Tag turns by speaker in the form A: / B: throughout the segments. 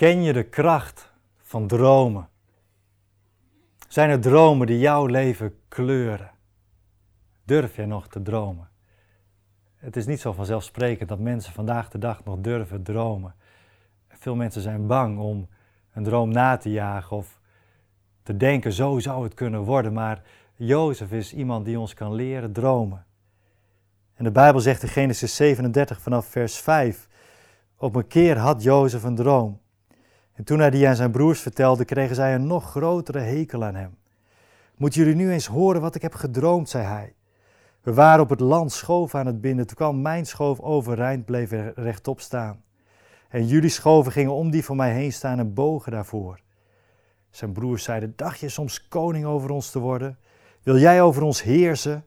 A: Ken je de kracht van dromen? Zijn er dromen die jouw leven kleuren? Durf jij nog te dromen? Het is niet zo vanzelfsprekend dat mensen vandaag de dag nog durven dromen. Veel mensen zijn bang om een droom na te jagen of te denken, zo zou het kunnen worden. Maar Jozef is iemand die ons kan leren dromen. En de Bijbel zegt in Genesis 37 vanaf vers 5, op een keer had Jozef een droom. En toen hij die aan zijn broers vertelde, kregen zij een nog grotere hekel aan hem. Moeten jullie nu eens horen wat ik heb gedroomd, zei hij. We waren op het land schoof aan het binden. Toen kwam mijn schoof overeind, bleef rechtop staan. En jullie schoven gingen om die van mij heen staan en bogen daarvoor. Zijn broers zeiden: Dacht je soms koning over ons te worden? Wil jij over ons heersen?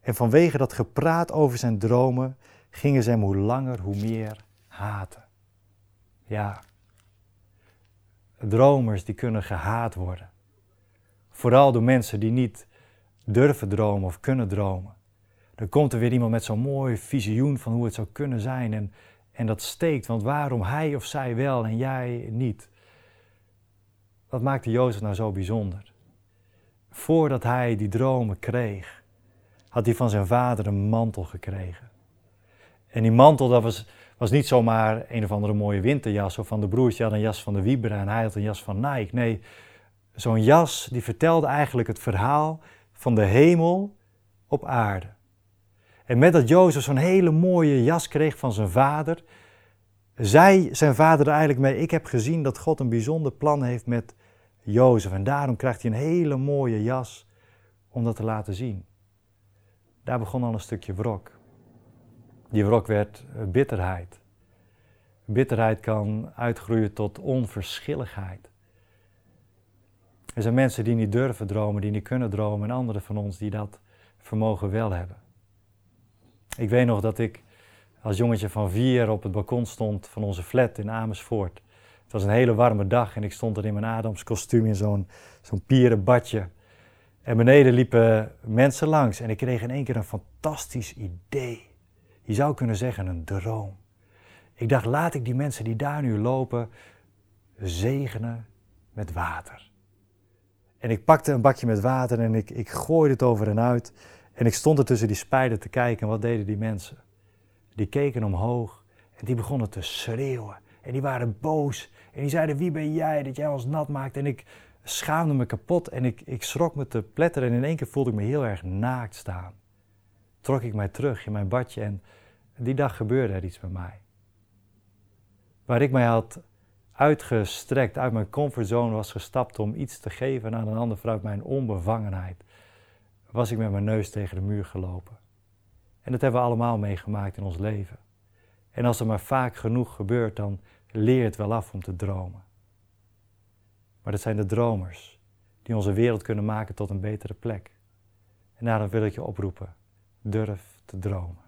A: En vanwege dat gepraat over zijn dromen gingen ze hem hoe langer hoe meer haten. Ja, dromers die kunnen gehaat worden. Vooral door mensen die niet durven dromen of kunnen dromen. Dan komt er weer iemand met zo'n mooi visioen van hoe het zou kunnen zijn. En, en dat steekt, want waarom hij of zij wel en jij niet? Wat maakte Jozef nou zo bijzonder? Voordat hij die dromen kreeg, had hij van zijn vader een mantel gekregen. En die mantel, dat was, was niet zomaar een of andere mooie winterjas of van de broertje had een jas van de Vibra en hij had een jas van Nike. Nee, zo'n jas die vertelde eigenlijk het verhaal van de hemel op aarde. En met dat Jozef zo'n hele mooie jas kreeg van zijn vader, zei zijn vader er eigenlijk mee: Ik heb gezien dat God een bijzonder plan heeft met Jozef. En daarom krijgt hij een hele mooie jas om dat te laten zien. Daar begon al een stukje wrok. Die wrok werd bitterheid. Bitterheid kan uitgroeien tot onverschilligheid. Er zijn mensen die niet durven dromen, die niet kunnen dromen, en anderen van ons die dat vermogen wel hebben. Ik weet nog dat ik als jongetje van vier op het balkon stond van onze flat in Amersfoort. Het was een hele warme dag en ik stond er in mijn Adams kostuum in zo'n zo'n pierenbadje. En beneden liepen mensen langs en ik kreeg in één keer een fantastisch idee. Je zou kunnen zeggen een droom. Ik dacht, laat ik die mensen die daar nu lopen zegenen met water. En ik pakte een bakje met water en ik, ik gooide het over en uit. En ik stond er tussen die spijlen te kijken. En wat deden die mensen? Die keken omhoog en die begonnen te schreeuwen. En die waren boos. En die zeiden, wie ben jij dat jij ons nat maakt? En ik schaamde me kapot en ik, ik schrok me te pletteren. En in één keer voelde ik me heel erg naakt staan. Trok ik mij terug in mijn badje en die dag gebeurde er iets met mij. Waar ik mij had uitgestrekt, uit mijn comfortzone was gestapt om iets te geven aan een andere vrouw, mijn onbevangenheid, was ik met mijn neus tegen de muur gelopen. En dat hebben we allemaal meegemaakt in ons leven. En als er maar vaak genoeg gebeurt, dan leer het wel af om te dromen. Maar dat zijn de dromers die onze wereld kunnen maken tot een betere plek. En daarom wil ik je oproepen, durf te dromen.